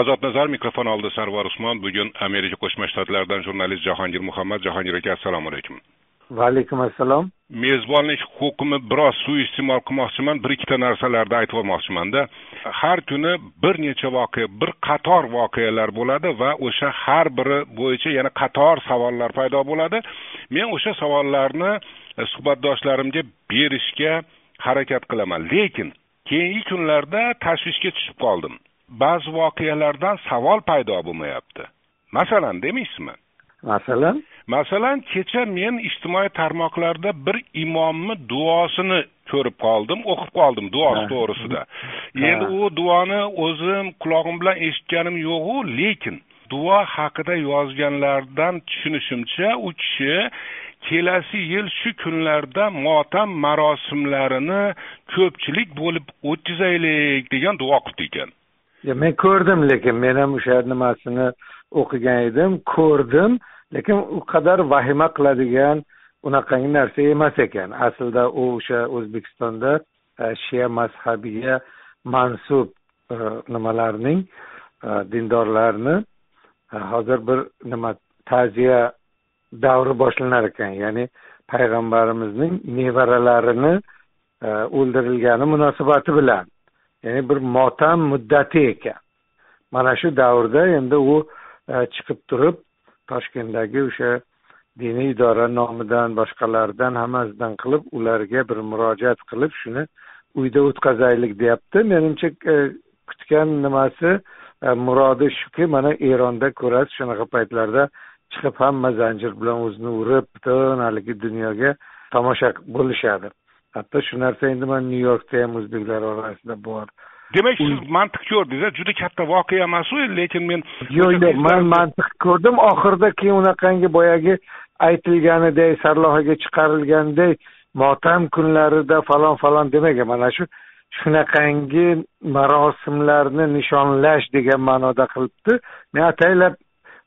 ozod nazar mikrofon oldida sarvar usmon bugun amerika qo'shma shtatlaridan jurnalist jahongir muhammad. Jahongir aka assalomu alaykum. Va alaykum assalom mezbonlik huquqimni biroz suiiste'mol qilmoqchiman bir ikkita narsalarni aytib olmoqchimanda har kuni bir necha voqea bir qator voqealar bo'ladi va o'sha har biri bo'yicha yana qator savollar paydo bo'ladi. Men o'sha savollarni suhbatdoshlarimga berishga harakat qilaman. Lekin keyingi kunlarda tashvishga tushib qoldim ba'zi voqealardan savol paydo bo'lmayapti. Masalan demaysizmi masalan? Masalan kecha men ijtimoiy tarmoqlarda bir imomni duosini ko'rib qoldim o'qib qoldim duosi to'g'risida. Endi u duoni o'zim qulog'im bilan eshitganim yo'qu lekin duo haqida yozganlardan tushunishimcha u kishi kelasi yil shu kunlarda motam marosimlarini ko'pchilik bo'lib o'tkazaylik degan duo qilibdi ekan men ko'rdim lekin men ham o'sha nimasini o'qigan edim ko'rdim lekin u qadar vahima qiladigan unaqangi narsa emas ekan. Aslida u o'sha o'zbekistonda e, shia mazhabiga mansub e, nimalarning e, dindorlarni hozir bir nima ta'ziya davri boshlanar ekan. Ya'ni payg'ambarimizning nevaralarini o'ldirilgani munosabati bilan. Ya'ni bir motam muddati ekan. Mana shu davrda endi u e, chiqib turib toshkentdagi o'sha diniy idora nomidan boshqalardan hammasidan qilib ularga bir murojaat qilib shuni uyda o'tkazaylik deyapti. Menimcha e, kutgan nimasi e, murodi shuki mana eronda ko'rasiz shunaqa paytlarda chiqib hamma zanjir bilan o'zini urib butun haligi dunyoga tomosha bo'lishadi. Hatto shu narsa endi mana nyu yorkda ham o'zbeklar orasida bor. Demak siz mantiq ko'rdingiz juda katta voqea emasu lekin men yo'q yo'q man mantiq ko'rdim. Oxirida keyin unaqangi boyagi aytilganidek sarlavhaga chiqarilganidek motam kunlarida falon falon demagan mana shu shunaqangi marosimlarni nishonlash degan ma'noda qilibdi. Men ataylab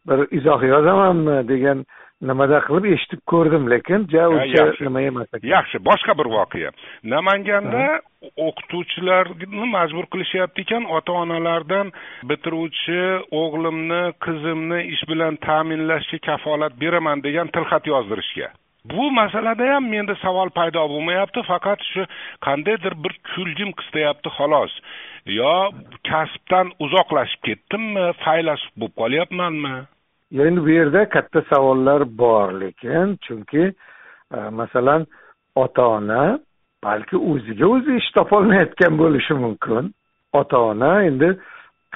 bir izoh yozamanmi degan nimada qilib eshitib ko'rdim lekin ja o'sha nima emas ekan. Yaxshi boshqa bir voqea. Namanganda o'qituvchilarni majbur qilishyapti ekan ota onalardan bitiruvchi o'g'limni qizimni ish bilan ta'minlashga kafolat beraman degan tilxat yozdirishga. Bu masalada ham menda savol paydo bo'lmayapti faqat shu qandaydir bir kulgim qistayapti xolos. Yo kasbdan uzoqlashib ketdimmi faylasuf bo'lib qolyapmanmi endi bu yerda katta savollar bor lekin chunki e, masalan ota ona balki o'ziga o'zi ish topolmayotgan bo'lishi mumkin. Ota ona endi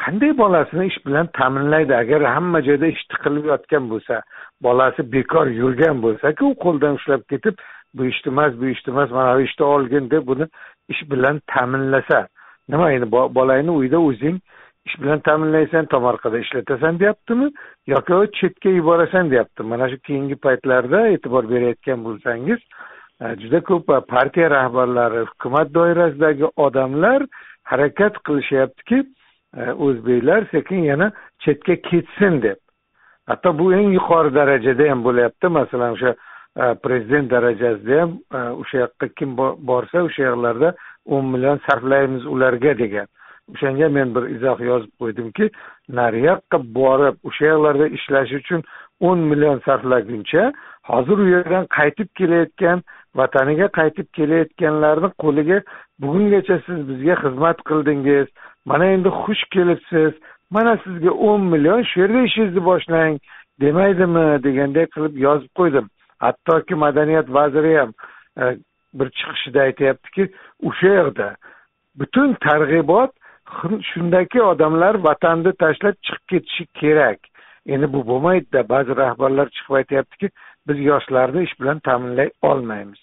qanday bolasini ish bilan ta'minlaydi? Agar hamma joyda ish tiqilib yotgan bo'lsa bolasi bekor yurgan bo'lsaku u qo'ldan ushlab ketib bu ishni emas bu ishni emas mana bu ishni olgin deb buni ish bilan ta'minlasa nima endi bolangni uyda o'zing ish bilan ta'minlaysan tomorqada ishlatasan deyaptimi? Yoki chetga yuborasan deyapti mana shu keyingi paytlarda e'tibor berayotgan bo'lsangiz e, juda ko'p e, partiya rahbarlari hukumat doirasidagi odamlar harakat qilishyaptiki e, o'zbeklar sekin yana chetga ketsin deb. Hatto bu eng yuqori darajada ham bo'lyapti. Masalan o'sha prezident darajasida ham o'sha yoqqa kim borsa o'sha yoqlarda o'n million sarflaymiz ularga degan. O'shanga men bir izoh yozib qo'ydimki nariyoqqa borib o'sha yoqlarda ishlash uchun o'n million sarflaguncha hozir u yerdan qaytib kelayotgan vataniga qaytib kelayotganlarni qo'liga bugungacha siz bizga xizmat qildingiz. Mana endi xush kelibsiz. Mana sizga o'n million shu yerda ishingizni boshlang demaydimi degandek qilib yozib qo'ydim. Hattoki madaniyat vaziri ham e, bir chiqishida aytyaptiki o'sha yerda butun targ'ibot shundaki odamlar vatanni tashlab chiqib ketishi kerak. Endi bu bo'lmaydida ba'zi rahbarlar chiqib aytyaptiki biz yoshlarni ish bilan ta'minlay olmaymiz.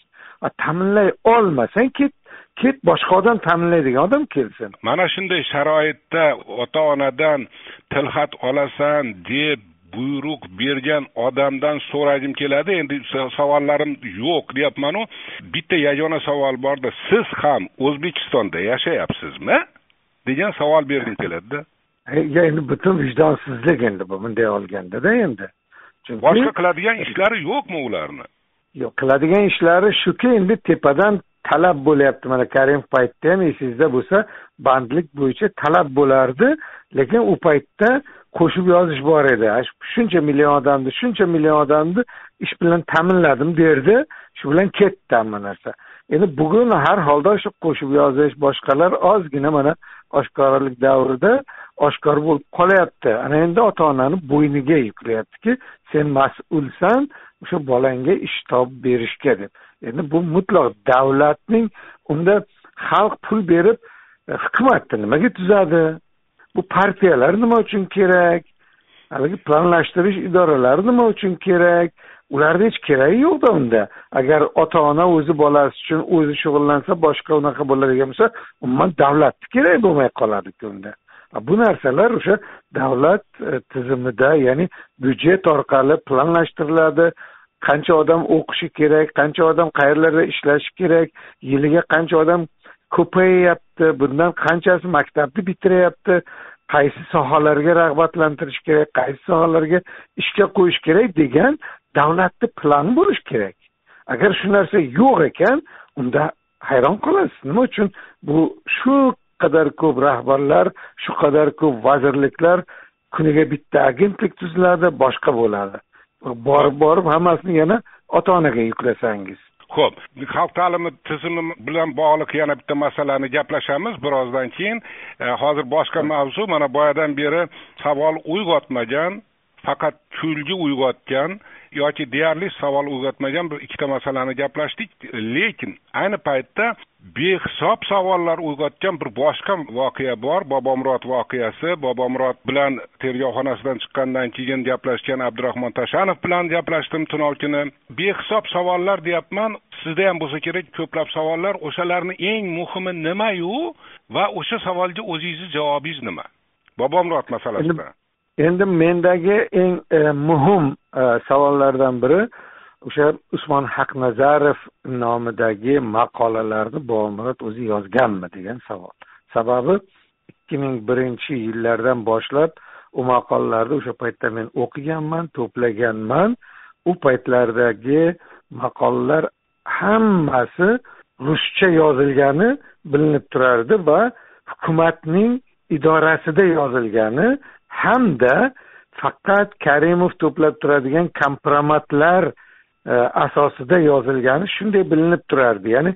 Ta'minlay olmasang ket ket boshqa odam ta'minlaydigan odam kelsin. Mana shunday sharoitda ota onadan tilxat olasan deb buyruq bergan odamdan so'ragim keladi. Endi savollarim yo'q deyapmanu. Bitta yagona savol borda siz ham o'zbekistonda yashayapsizmi? Degan savol bergim keladida endi butun vijdonsizlik endi bu bunday olgandada endi. Chunki boshqa qiladigan ishlari yo'qmi ularni? Yo'q qiladigan ishlari shuki endi tepadan talab bo'lyapti. Mana karimov paytda ham esingizda bo'lsa bandlik bo'yicha talab bo'lardi lekin u paytda qo'shib yozish bor edi. Shuncha million odamni shuncha million odamni ish bilan ta'minladim derdi. Shu bilan ketdi hamma narsa endi bugun har holda shu qo'shib yozish boshqalar ozgina mana oshkoralik davrida oshkor bo'lib qolyapti. Ana endi ota onani bo'yniga yuklayaptiki sen mas'ulsan o'sha bolangga ish topib berishga deb. Endi bu mutlaq davlatning unda xalq pul berib e, hukumatni nimaga tuzadi? Bu partiyalar nima uchun kerak? Haligi planlashtirish idoralari nima uchun kerak? Ularni hech keragi yo'qda unda. Agar ota ona o'zi bolasi uchun o'zi shug'ullansa boshqa unaqa bo'ladigan bo'lsa umuman davlatni keragi bo'lmay qoladiku unda. Bu narsalar o'sha davlat e, tizimida ya'ni byudjet orqali planlashtiriladi. Qancha odam o'qishi kerak qancha odam qayerlarda ishlashi kerak yiliga qancha odam ko'payyapti bundan qanchasi maktabni bitiryapti qaysi sohalarga rag'batlantirish kerak qaysi sohalarga ishga qo'yish kerak degan davlatni plani bo'lishi kerak. Agar shu narsa yo'q ekan unda hayron qolasiz. Nima uchun? Bu shu qadar ko'p rahbarlar shu qadar ko'p vazirliklar kuniga bitta agentlik tuziladi boshqa bo'ladi. Borib borib hammasini yana ota onaga yuklasangiz. Ho'p xalq ta'limi tizimi bilan bog'liq yana bitta masalani gaplashamiz birozdan keyin. E, hozir boshqa mavzu mana boyadan beri savol uyg'otmagan faqat kulgi uyg'otgan yoki deyarli savol uyg'otmagan bir ikkita masalani gaplashdik. Lekin ayni paytda behisob savollar uyg'otgan bir boshqa voqea bor. Bobomurod voqeasi. Bobomurod bilan tergovxonasidan chiqqandan keyin gaplashgan abdurahmon tashanov bilan gaplashdim tunov kuni behisob savollar deyapman sizda ham bo'lsa kerak ko'plab savollar o'shalarni eng muhimi nimayu va o'sha savolga o'zingizni javobingiz nima? Bobomurod masalasida. Endi mendagi eng e, muhim e, savollardan biri o'sha usmon haqnazarov nomidagi maqolalarni bobomurod o'zi yozganmi degan savol. Sababi ikki ming birinchi yillardan boshlab u maqolalarni o'sha paytda men o'qiganman to'plaganman. U paytlardagi maqolalar hammasi ruscha yozilgani bilinib turardi va hukumatning idorasida yozilgani hamda faqat karimov to'plab turadigan kompromatlar e, asosida yozilgani shunday bilinib turardi. Ya'ni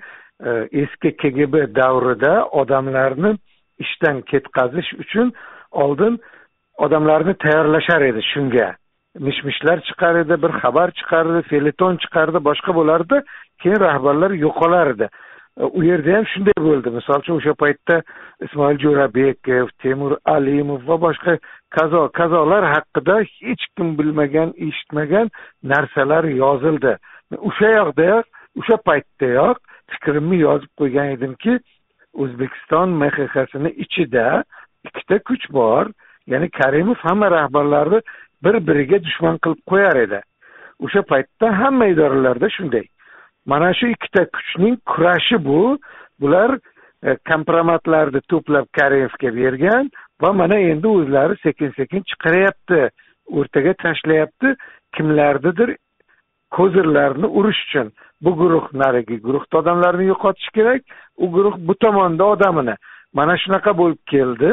e, eski kgb davrida odamlarni ishdan ketkazish uchun oldin odamlarni tayyorlashar edi shunga. Mish mishlar chiqar edi bir xabar chiqardi feleton chiqardi boshqa bo'lardi keyin rahbarlar yo'qolardi e, u yerda ham shunday bo'ldi. Misol uchun o'sha paytda ismoil jo'rabekov temur alimov va boshqa kazo kazolar haqida hech kim bilmagan eshitmagan narsalar yozildi. O'sha yoqdayoq o'sha paytdayoq fikrimni yozib qo'ygan edimki o'zbekiston mxxsini ichida ikkita kuch bor. Ya'ni karimov hamma rahbarlarni bir biriga dushman qilib qo'yar edi. O'sha paytda hamma idoralarda shunday. Mana shu ikkita kuchning kurashi bu. Bular e, kompromatlarni to'plab karimovga bergan va mana endi o'zlari sekin sekin chiqaryapti o'rtaga tashlayapti. Kimlarnidir kozirlarni urish uchun. Bu guruh narigi guruhda odamlarni yo'qotish kerak u guruh bu tomonda odamini. Mana shunaqa bo'lib keldi.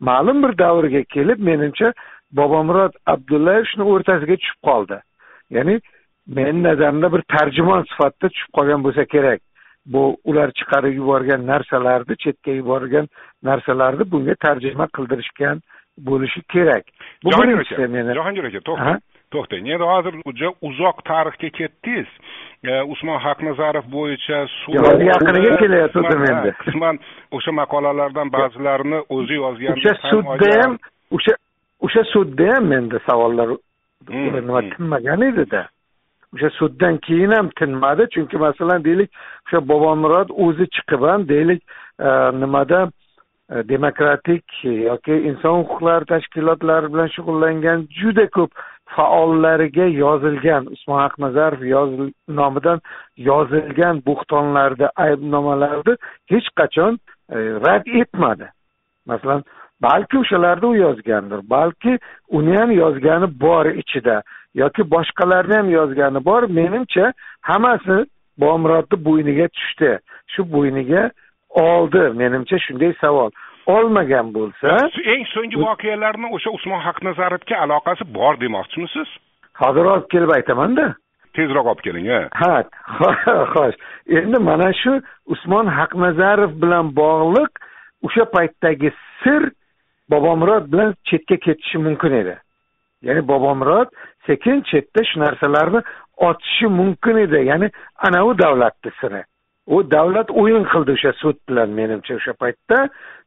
Ma'lum bir davrga kelib menimcha bobomurod abdullayev shuni o'rtasiga tushib qoldi. Ya'ni meni nazarimda bir tarjimon sifatida tushib qolgan bo'lsa kerak. Bu ular chiqarib yuborgan narsalarni chetga yuborgan narsalarni bunga tarjima qildirishgan bo'lishi kerak. Bu birinchisi meni jahongir aka to'xtang to'xtang. Endi hozir juda uzoq tarixga ketdingiz. Usmon haqnazarov bo'yicha yaqiniga kelyaptim endi. qisman o'sha maqolalardan ba'zilarini o'zi yozgan o'sha sudda ham o'sha o'sha sudda ham menda savollar hmm, nima hmm. tinmagan edida o'sha suddan keyin ham tinmadi. Chunki masalan deylik o'sha bobomurod o'zi chiqib ham deylik e, nimada e, demokratik yoki inson huquqlari tashkilotlari bilan shug'ullangan juda ko'p faollariga yozilgan usmon ahmazarov nomidan yozilgan bo'xtonlarni aybnomalarni hech qachon e, rad etmadi. Masalan balki o'shalarni u yozgandir balki uni ham yozgani bor ichida yoki boshqalarni ham yozgani bor. Menimcha hammasi bomurodni bo'yniga tushdi. Shu bo'yniga oldi menimcha shunday savol. Olmagan bo'lsa eng so'nggi voqealarni o'sha usmon haqnazarovga aloqasi bor demoqchimisiz? Hozir olib kelib aytamanda. Tezroq olib keling ha xo'sh. Endi mana shu usmon haqnazarov bilan bog'liq o'sha paytdagi sir bobomurod bilan chetga ketishi mumkin edi. Ya'ni bobomurod sekin chetda shu narsalarni ochishi mumkin edi. Ya'ni anavi davlatni siri u davlat o'yin qildi o'sha sud bilan menimcha o'sha paytda.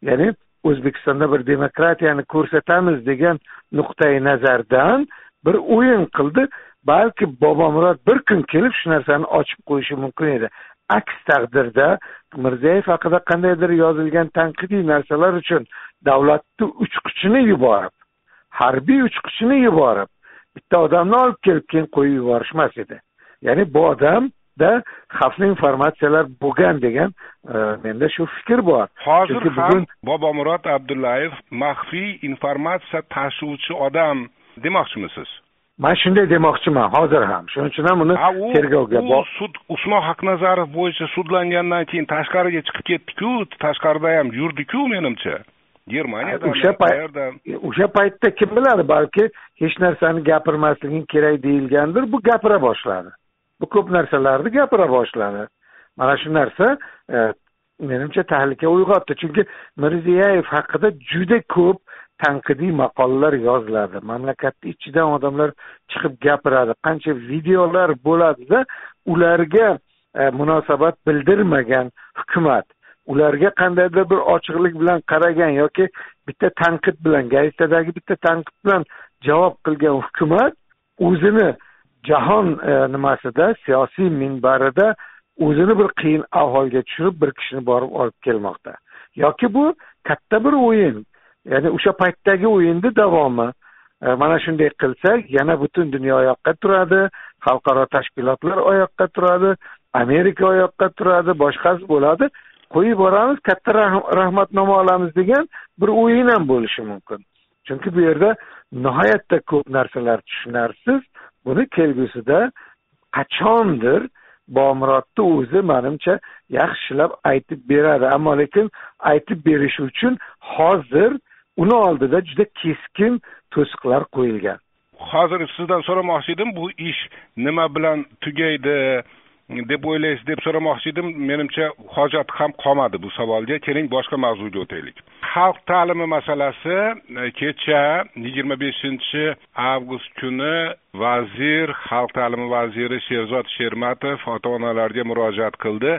Ya'ni o'zbekistonda bir demokratiyani ko'rsatamiz degan nuqtai nazardan bir o'yin qildi. Balki bobomurod bir kun kelib shu narsani ochib qo'yishi mumkin edi. Aks taqdirda mirziyoyev haqida qandaydir yozilgan tanqidiy narsalar uchun davlatni uchquchini yuborib harbiy uchquchini yuborib bitta odamni olib kelib keyin qo'yib yuborishmas edi. Ya'ni bu odam da xavfli informatsiyalar bo'lgan degan e, menda shu fikr bor. Hozir ham bobomurod abdullayev maxfiy informatsiya tashuvchi odam demoqchimisiz man shunday demoqchiman hozir ham. Shuning uchun ham uni tergovga u sud usmon haqnazarov bo'yicha sudlangandan keyin tashqariga chiqib ketdiku tashqarida ham yurdiku menimcha. Germaniyada o'sha payt o'sha paytda kim biladi balki hech narsani gapirmasliging kerak deyilgandir. Bu gapira boshladi. Bu ko'p narsalarni gapira boshladi. Mana shu narsa e, menimcha tahlika uyg'otdi. Chunki mirziyoyev haqida juda ko'p tanqidiy maqolalar yoziladi. Mamlakatni ichidan odamlar chiqib gapiradi. Qancha videolar bo'ladida ularga e, munosabat bildirmagan hukumat ularga qandaydir bir ochiqlik bilan qaragan yoki bitta tanqid bilan gazetadagi bitta tanqid bilan javob qilgan hukumat o'zini jahon e, nimasida siyosiy minbarida o'zini bir qiyin ahvolga tushirib bir kishini borib olib kelmoqda. Yoki bu katta bir o'yin ya'ni o'sha paytdagi o'yinni davomi e, mana shunday qilsak yana butun dunyo oyoqqa turadi xalqaro tashkilotlar oyoqqa turadi amerika oyoqqa turadi boshqasi bo'ladi. Qo'yib yuboramiz katta rahmatnoma olamiz degan bir o'yin ham bo'lishi mumkin. Chunki bu yerda nihoyatda ko'p narsalar tushunarsiz. Buni kelgusida qachondir bomurodni o'zi manimcha yaxshilab aytib beradi. Ammo lekin aytib berishi uchun hozir uni oldida juda keskin to'siqlar qo'yilgan. Hozir sizdan so'ramoqchi edim bu ish nima bilan tugaydi deb o'ylaysiz deb so'ramoqchi edim. Menimcha hojat ham qolmadi bu savolga. Keling boshqa mavzuga o'taylik. Xalq ta'limi masalasi e, kecha yigirma beshinchi avgust kuni vazir xalq ta'limi vaziri sherzod shermatov ota onalarga murojaat qildi.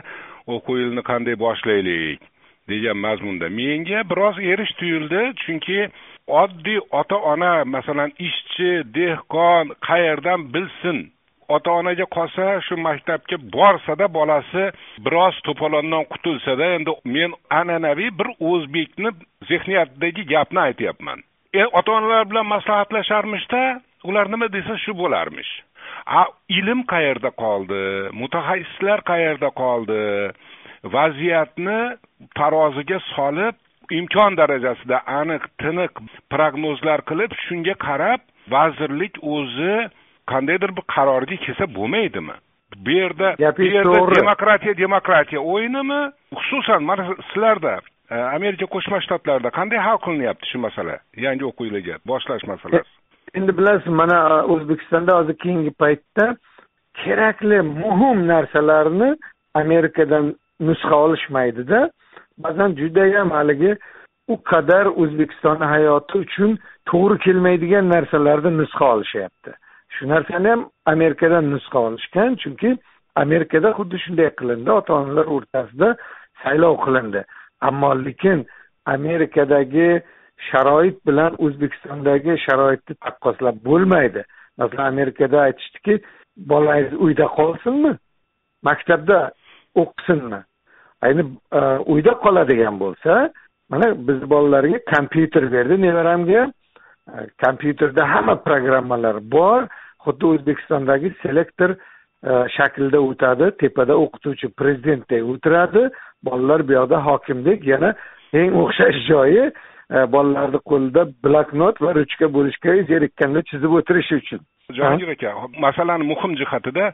O'quv yilini qanday boshlaylik? Degan mazmunda. Menga biroz erish tuyuldi chunki oddiy ota ona masalan ishchi dehqon qayerdan bilsin? Ota onaga qolsa shu maktabga borsada bolasi biroz to'polondan qutulsada endi men an'anaviy bir o'zbekni zehniyatidagi gapni aytyapman. E ota onalar bilan maslahatlasharmishda ular nima desa shu bo'larmish. A ilm qayerda qoldi? Mutaxassislar qayerda qoldi? Vaziyatni taroziga solib imkon darajasida aniq tiniq prognozlar qilib shunga qarab vazirlik o'zi qandaydir bir qarorga kelsa bo'lmaydimi? Bu yerda bu yerda demokratiya demokratiya o'yinimi? Xususan mana sizlarda e, amerika qo'shma shtatlarida qanday hal qilinyapti shu masala yangi o'quv yiliga boshlash masalasi? Endi bilasiz mana e, o'zbekistonda hozir keyingi paytda kerakli muhim narsalarni amerikadan nusxa olishmaydida ba'zan judayam haligi u qadar o'zbekistonni hayoti uchun to'g'ri kelmaydigan narsalarni nusxa olishyapti. Shu narsani ham amerikadan nusxa olishgan chunki amerikada xuddi shunday qilindi. Ota onalar o'rtasida saylov qilindi. Ammo lekin amerikadagi sharoit bilan o'zbekistondagi sharoitni taqqoslab bo'lmaydi. Masalan amerikada aytishdiki bolangiz uyda qolsinmi? Maktabda o'qisinmi ayni e, uyda qoladigan bo'lsa mana biz bolalarga kompyuter berdi nevaramga. E, kompyuterda hamma programmalar bor. Xuddi o'zbekistondagi selektor e, shaklida o'tadi tepada o'qituvchi prezidentdek o'tiradi. Bolalar bu yoqda hokimdek yana eng o'xshash joyi bolalarni qo'lida bloknot va ruchka bo'lishi zerikkanda chizib o'tirishi uchun. Jahongir aka masalani muhim jihatida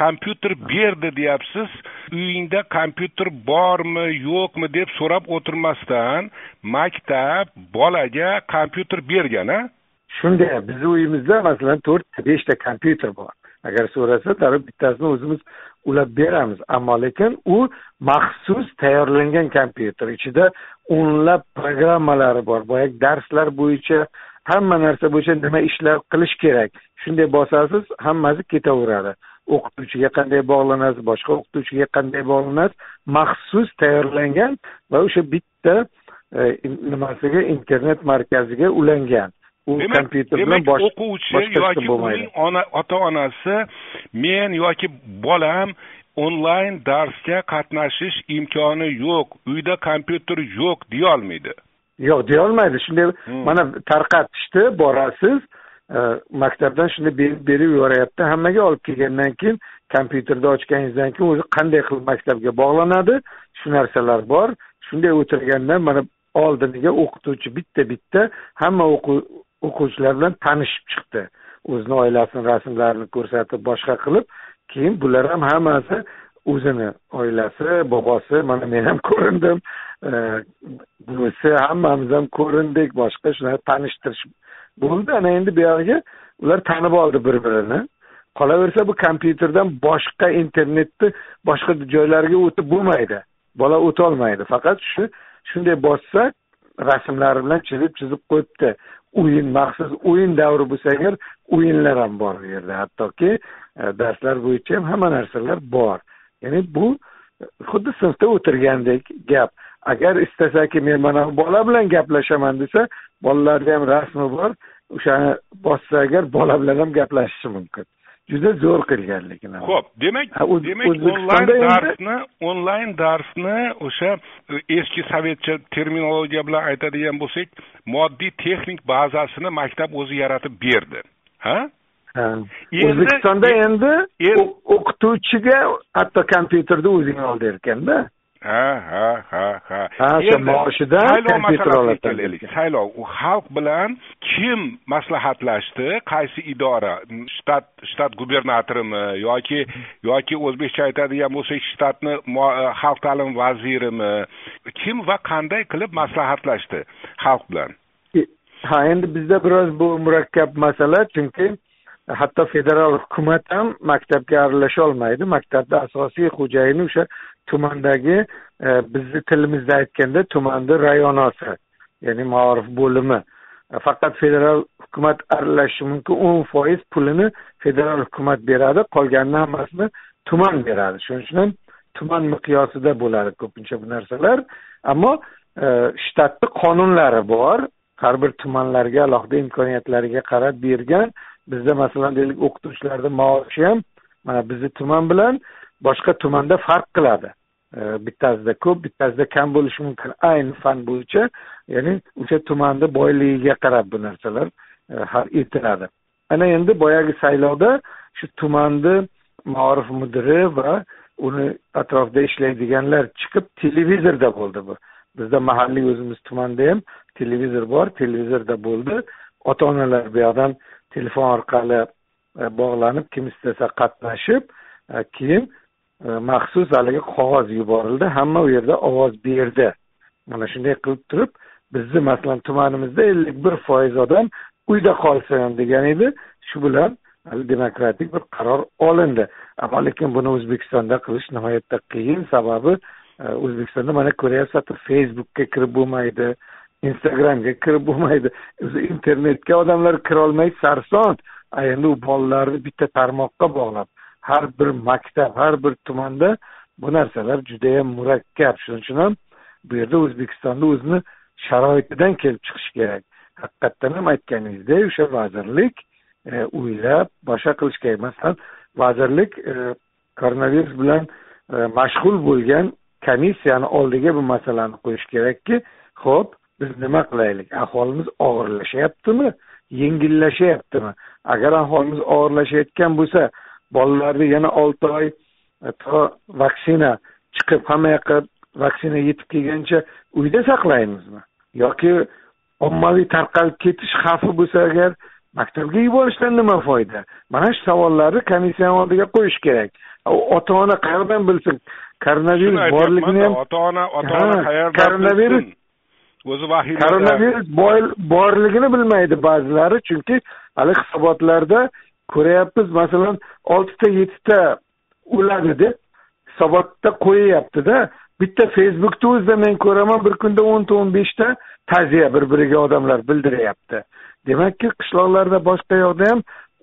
kompyuter berdi deyapsiz uyingda kompyuter bormi yo'qmi deb so'rab o'tirmasdan maktab bolaga kompyuter bergan a shunday bizni uyimizda masalan to'rtta beshta kompyuter bor. Agar so'rasa darrov bittasini o'zimiz ulab beramiz. Ammo lekin u maxsus tayyorlangan kompyuter ichida o'nlab programmalari bor boyagi darslar bo'yicha hamma narsa bo'yicha nima ishlar qilish kerak? Shunday bosasiz hammasi ketaveradi. O'qituvchiga qanday bog'lanasiz boshqa o'qituvchiga qanday bog'lanasiz? Maxsus tayyorlangan va o'sha bitta e, nimasiga internet markaziga ulangan. U kompyuter bilan o'quvchi yoki uning ota onasi men yoki bolam onlayn darsga qatnashish imkoni yo'q uyda kompyuter yo'q deyolmaydi. Yo'q deyolmaydi. Shunday hmm. mana tarqatishdi borasiz. Maktabdan shunday berib berib yuboryapti hammaga olib kelgandan keyin kompyuterni ochganingizdan keyin o'zi qanday qilib maktabga bog'lanadi? Shu narsalar bor. Shunday o'tirganda mana oldiniga o'qituvchi bitta bitta hamma o'quvchilar bilan tanishib chiqdi. O'zini oilasini rasmlarini ko'rsatib boshqa qilib keyin bular ham hammasi o'zini oilasi bobosi mana men ham ko'rindim. Buvisi hammamiz ham ko'rindik boshqa shunaqa tanishtirish bo'ldi. Ana endi buyog'iga ular tanib oldi bir birini qolaversa bu kompyuterdan boshqa internetni boshqa joylarga o'tib bo'lmaydi. Bola o'tolmaydi. Faqat shu shunday bossa rasmlari bilan chizib chizib qo'yibdi. O'yin maxsus o'yin davri bo'lsa agar o'yinlar ham bor bu yerda. Hattoki darslar bo'yicha ham hamma narsalar bor. Ya'ni bu xuddi sinfda o'tirgandek gap. Agar istasaki men mana bu bola bilan gaplashaman desa bolalarni ham rasmi bor. O'shani bossa agar bola bilan ham gaplashishi mumkin. Juda zo'r qilgan lekin ho'p demak demak onlayn darsni onlayn darsni o'sha e, eski sovetcha terminologiya bilan aytadigan bo'lsak moddiy texnik bazasini maktab o'zi yaratib berdi. Ha o'zbekistonda endi o'qituvchiga hatto kompyuterni o'zing ol derkanda. Ha ha ha ha. Ha o'sha maoshidan saylov masalasiga kelaylik saylov u xalq bilan kim maslahatlashdi? Qaysi idora? Shtat shtat gubernatorimi yoki yoki o'zbekcha aytadigan bo'lsak shtatni xalq ta'limi vazirimi? Kim va qanday qilib maslahatlashdi xalq bilan? Ha endi bizda biroz bu murakkab masala chunki hatto federal hukumat ham maktabga aralasholmaydi maktabni asosiy xo'jayini o'sha tumandagi e, bizni tilimizda aytganda tumanni rayonosi ya'ni maorif bo'limi. E, faqat federal hukumat aralashishi mumkin o'n foiz pulini federal hukumat beradi qolganini hammasini tuman beradi. Shuning uchun ham tuman miqyosida bo'ladi ko'pincha bu narsalar. Ammo e, shtatni qonunlari bor. Har bir tumanlarga alohida imkoniyatlariga qarab bergan bizda masalan deylik o'qituvchilarni maoshi ham mana bizni tuman bilan boshqa tumanda farq qiladi. E, bittasida ko'p bittasida kam bo'lishi mumkin. Ayni fan bo'yicha ya'ni o'sha tumanni boyligiga qarab bu narsalar e, hal etiladi. Ana endi boyagi saylovda shu tumanni maorif mudiri va uni atrofida ishlaydiganlar chiqib televizorda bo'ldi bu. Bizda mahalliy o'zimiz tumanda ham televizor bor televizorda bo'ldi. Ota onalar bu yoqdan telefon orqali e, bog'lanib kim istasa qatnashib e, keyin maxsus haligi qog'oz yuborildi. Hamma u yerda ovoz berdi. Mana shunday qilib turib bizni masalan tumanimizda ellik bir foiz odam uyda qolsin degan edi. Shu bilan demokratik bir qaror olindi. Ammo lekin buni o'zbekistonda qilish nihoyatda qiyin. Sababi e, o'zbekistonda mana ko'ryapsiz facebookga kirib bo'lmaydi. Instagramga kirib bo'lmaydi. O'zi internetga odamlar kirolmay sarson. Endi u bolalarni bitta tarmoqqa bog'lab har bir maktab har bir tumanda bu narsalar judayam murakkab. Shuning uchun ham bu yerda o'zbekistonni o'zini sharoitidan kelib chiqish kerak. Haqiqatdan ham aytganingizdek o'sha vazirlik e, o'ylab boshqa qilish kerak. Masalan vazirlik e, koronavirus bilan e, mashg'ul bo'lgan komissiyani oldiga bu masalani qo'yish kerakki ho'p biz nima qilaylik? Aholimiz og'irlashyaptimi yengillashyaptimi agar aholimiz og'irlashayotgan bo'lsa bolalarni yana olti oy e, to vaksina chiqib hamma yoqqa vaksina yetib kelguncha uyda saqlaymizmi? Yoki ommaviy tarqalib ketish xavfi bo'lsa agar maktabga yuborishdan nima foyda? Mana shu savollarni komissiyani oldiga qo'yish kerak. Ota ona qayerdan bilsin? Koronavirus borligini ham ota ona ota ona qayerdan koronavirus o'zi vahima koronavirus borligini bilmaydi ba'zilari chunki hali hisobotlarda ko'ryapmiz masalan oltita yettita o'ladi deb hisobotda qo'yyaptida bitta facebookda o'zida men ko'raman bir kunda o'nta o'n beshta ta'ziya bir biriga odamlar bildiryapti. Demakki qishloqlarda boshqa yoqda ham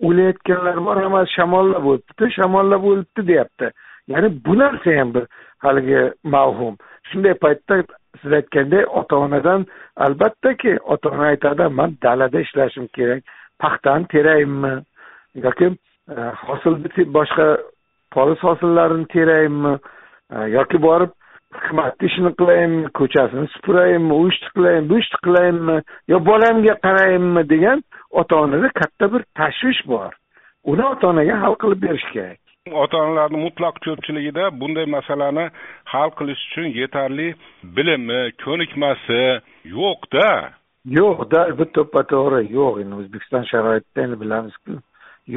o'layotganlar bor hammasi shamollab o'libdi shamollab o'libdi deyapti. Ya'ni bu narsa ham bir haligi mavhum. Shunday paytda siz aytganday ota onadan albattaki ota ona aytadi man dalada ishlashim kerak paxtani teraymi yoki e, hosil hosilni boshqa poliz hosillarini teraymi e, yoki borib xizmatni ishini qilaymi ko'chasini supuraymi u ishni qilaymi bu ishni qilaymi yo bolamga qaraymi degan ota onada katta bir tashvish bor. Uni ota onaga hal qilib berish kerak. Ota onalarni mutlaq ko'pchiligida bunday masalani hal qilish uchun yetarli bilimi ko'nikmasi yo'qda. Yo'qda to'ppa to'g'ri. Yo'q endi o'zbekiston sharoitida endi bilamizku.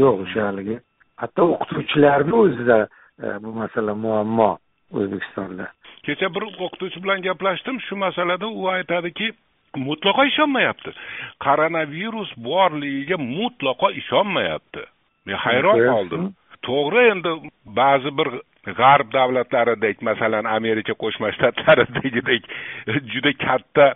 Yo'q o'sha haligi. Hatto o'qituvchilarni o'zida e, bu masala muammo o'zbekistonda. Kecha bir o'qituvchi bilan gaplashdim. Shu masalada u aytadiki mutlaqo ishonmayapti. Koronavirus borligiga mutlaqo ishonmayapti. Men hayron qoldim to'g'ri endi ba'zi bir g'arb davlatlaridek masalan amerika qo'shma shtatlaridagidek juda katta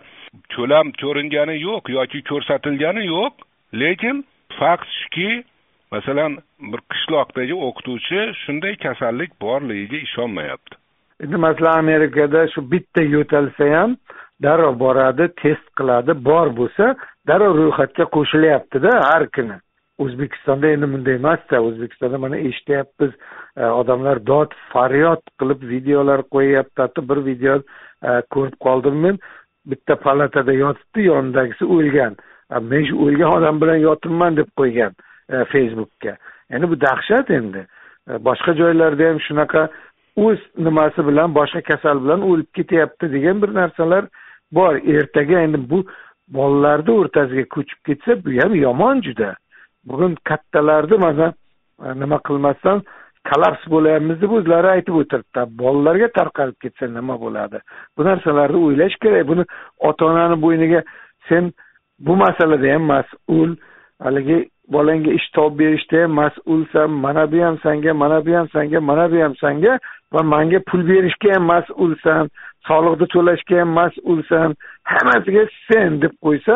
ko'lam ko'ringani yo'q yoki ko'rsatilgani yo'q. Lekin fakt shuki masalan bir qishloqdagi o'qituvchi shunday kasallik borligiga ishonmayapti. Endi masalan amerikada shu bitta yo'talsa ham darrov boradi test qiladi bor bo'lsa darrov ro'yxatga qo'shilyaptida har kuni. O'zbekistonda endi bunday emasda o'zbekistonda mana eshityapmiz. E, odamlar dod faryod qilib videolar qo'yyapti. Hatto bir video e, ko'rib qoldim men. Bitta palatada yotibdi yonidagisi o'lgan. E, men shu o'lgan odam bilan yotibman deb qo'ygan facebookka. Endi bu dahshat endi. Boshqa joylarda ham shunaqa o'z nimasi bilan boshqa kasal bilan o'lib ketyapti degan bir narsalar bor. Ertaga endi bu bolalarni o'rtasiga ko'chib ketsa bu ham yomon juda. Bugun kattalarni mana e, nima qilmasdan kollaps bo'lyapmiz deb o'zlari aytib o'tiribdi. Bolalarga tarqalib ketsa nima bo'ladi? Bu narsalarni o'ylash kerak. Buni ota onani bo'yniga sen bu masalada ham mas'ul haligi bolangga ish topib berishda ham mas'ulsan mana bu ham sanga mana bu ham sanga mana bu ham sanga va manga pul berishga ham mas'ulsan soliqni to'lashga ham mas'ulsan hammasiga sen deb qo'ysa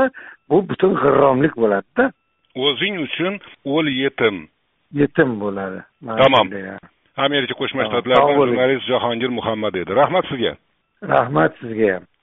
bu butun g'irromlik bo'ladida. O'zing uchun o'l yetim. Yetim bo'ladi. Tamom amerika qo'shma shtatlaridan jurnalist jahongir muhammad edi. Rahmat sizga. Rahmat sizga. ham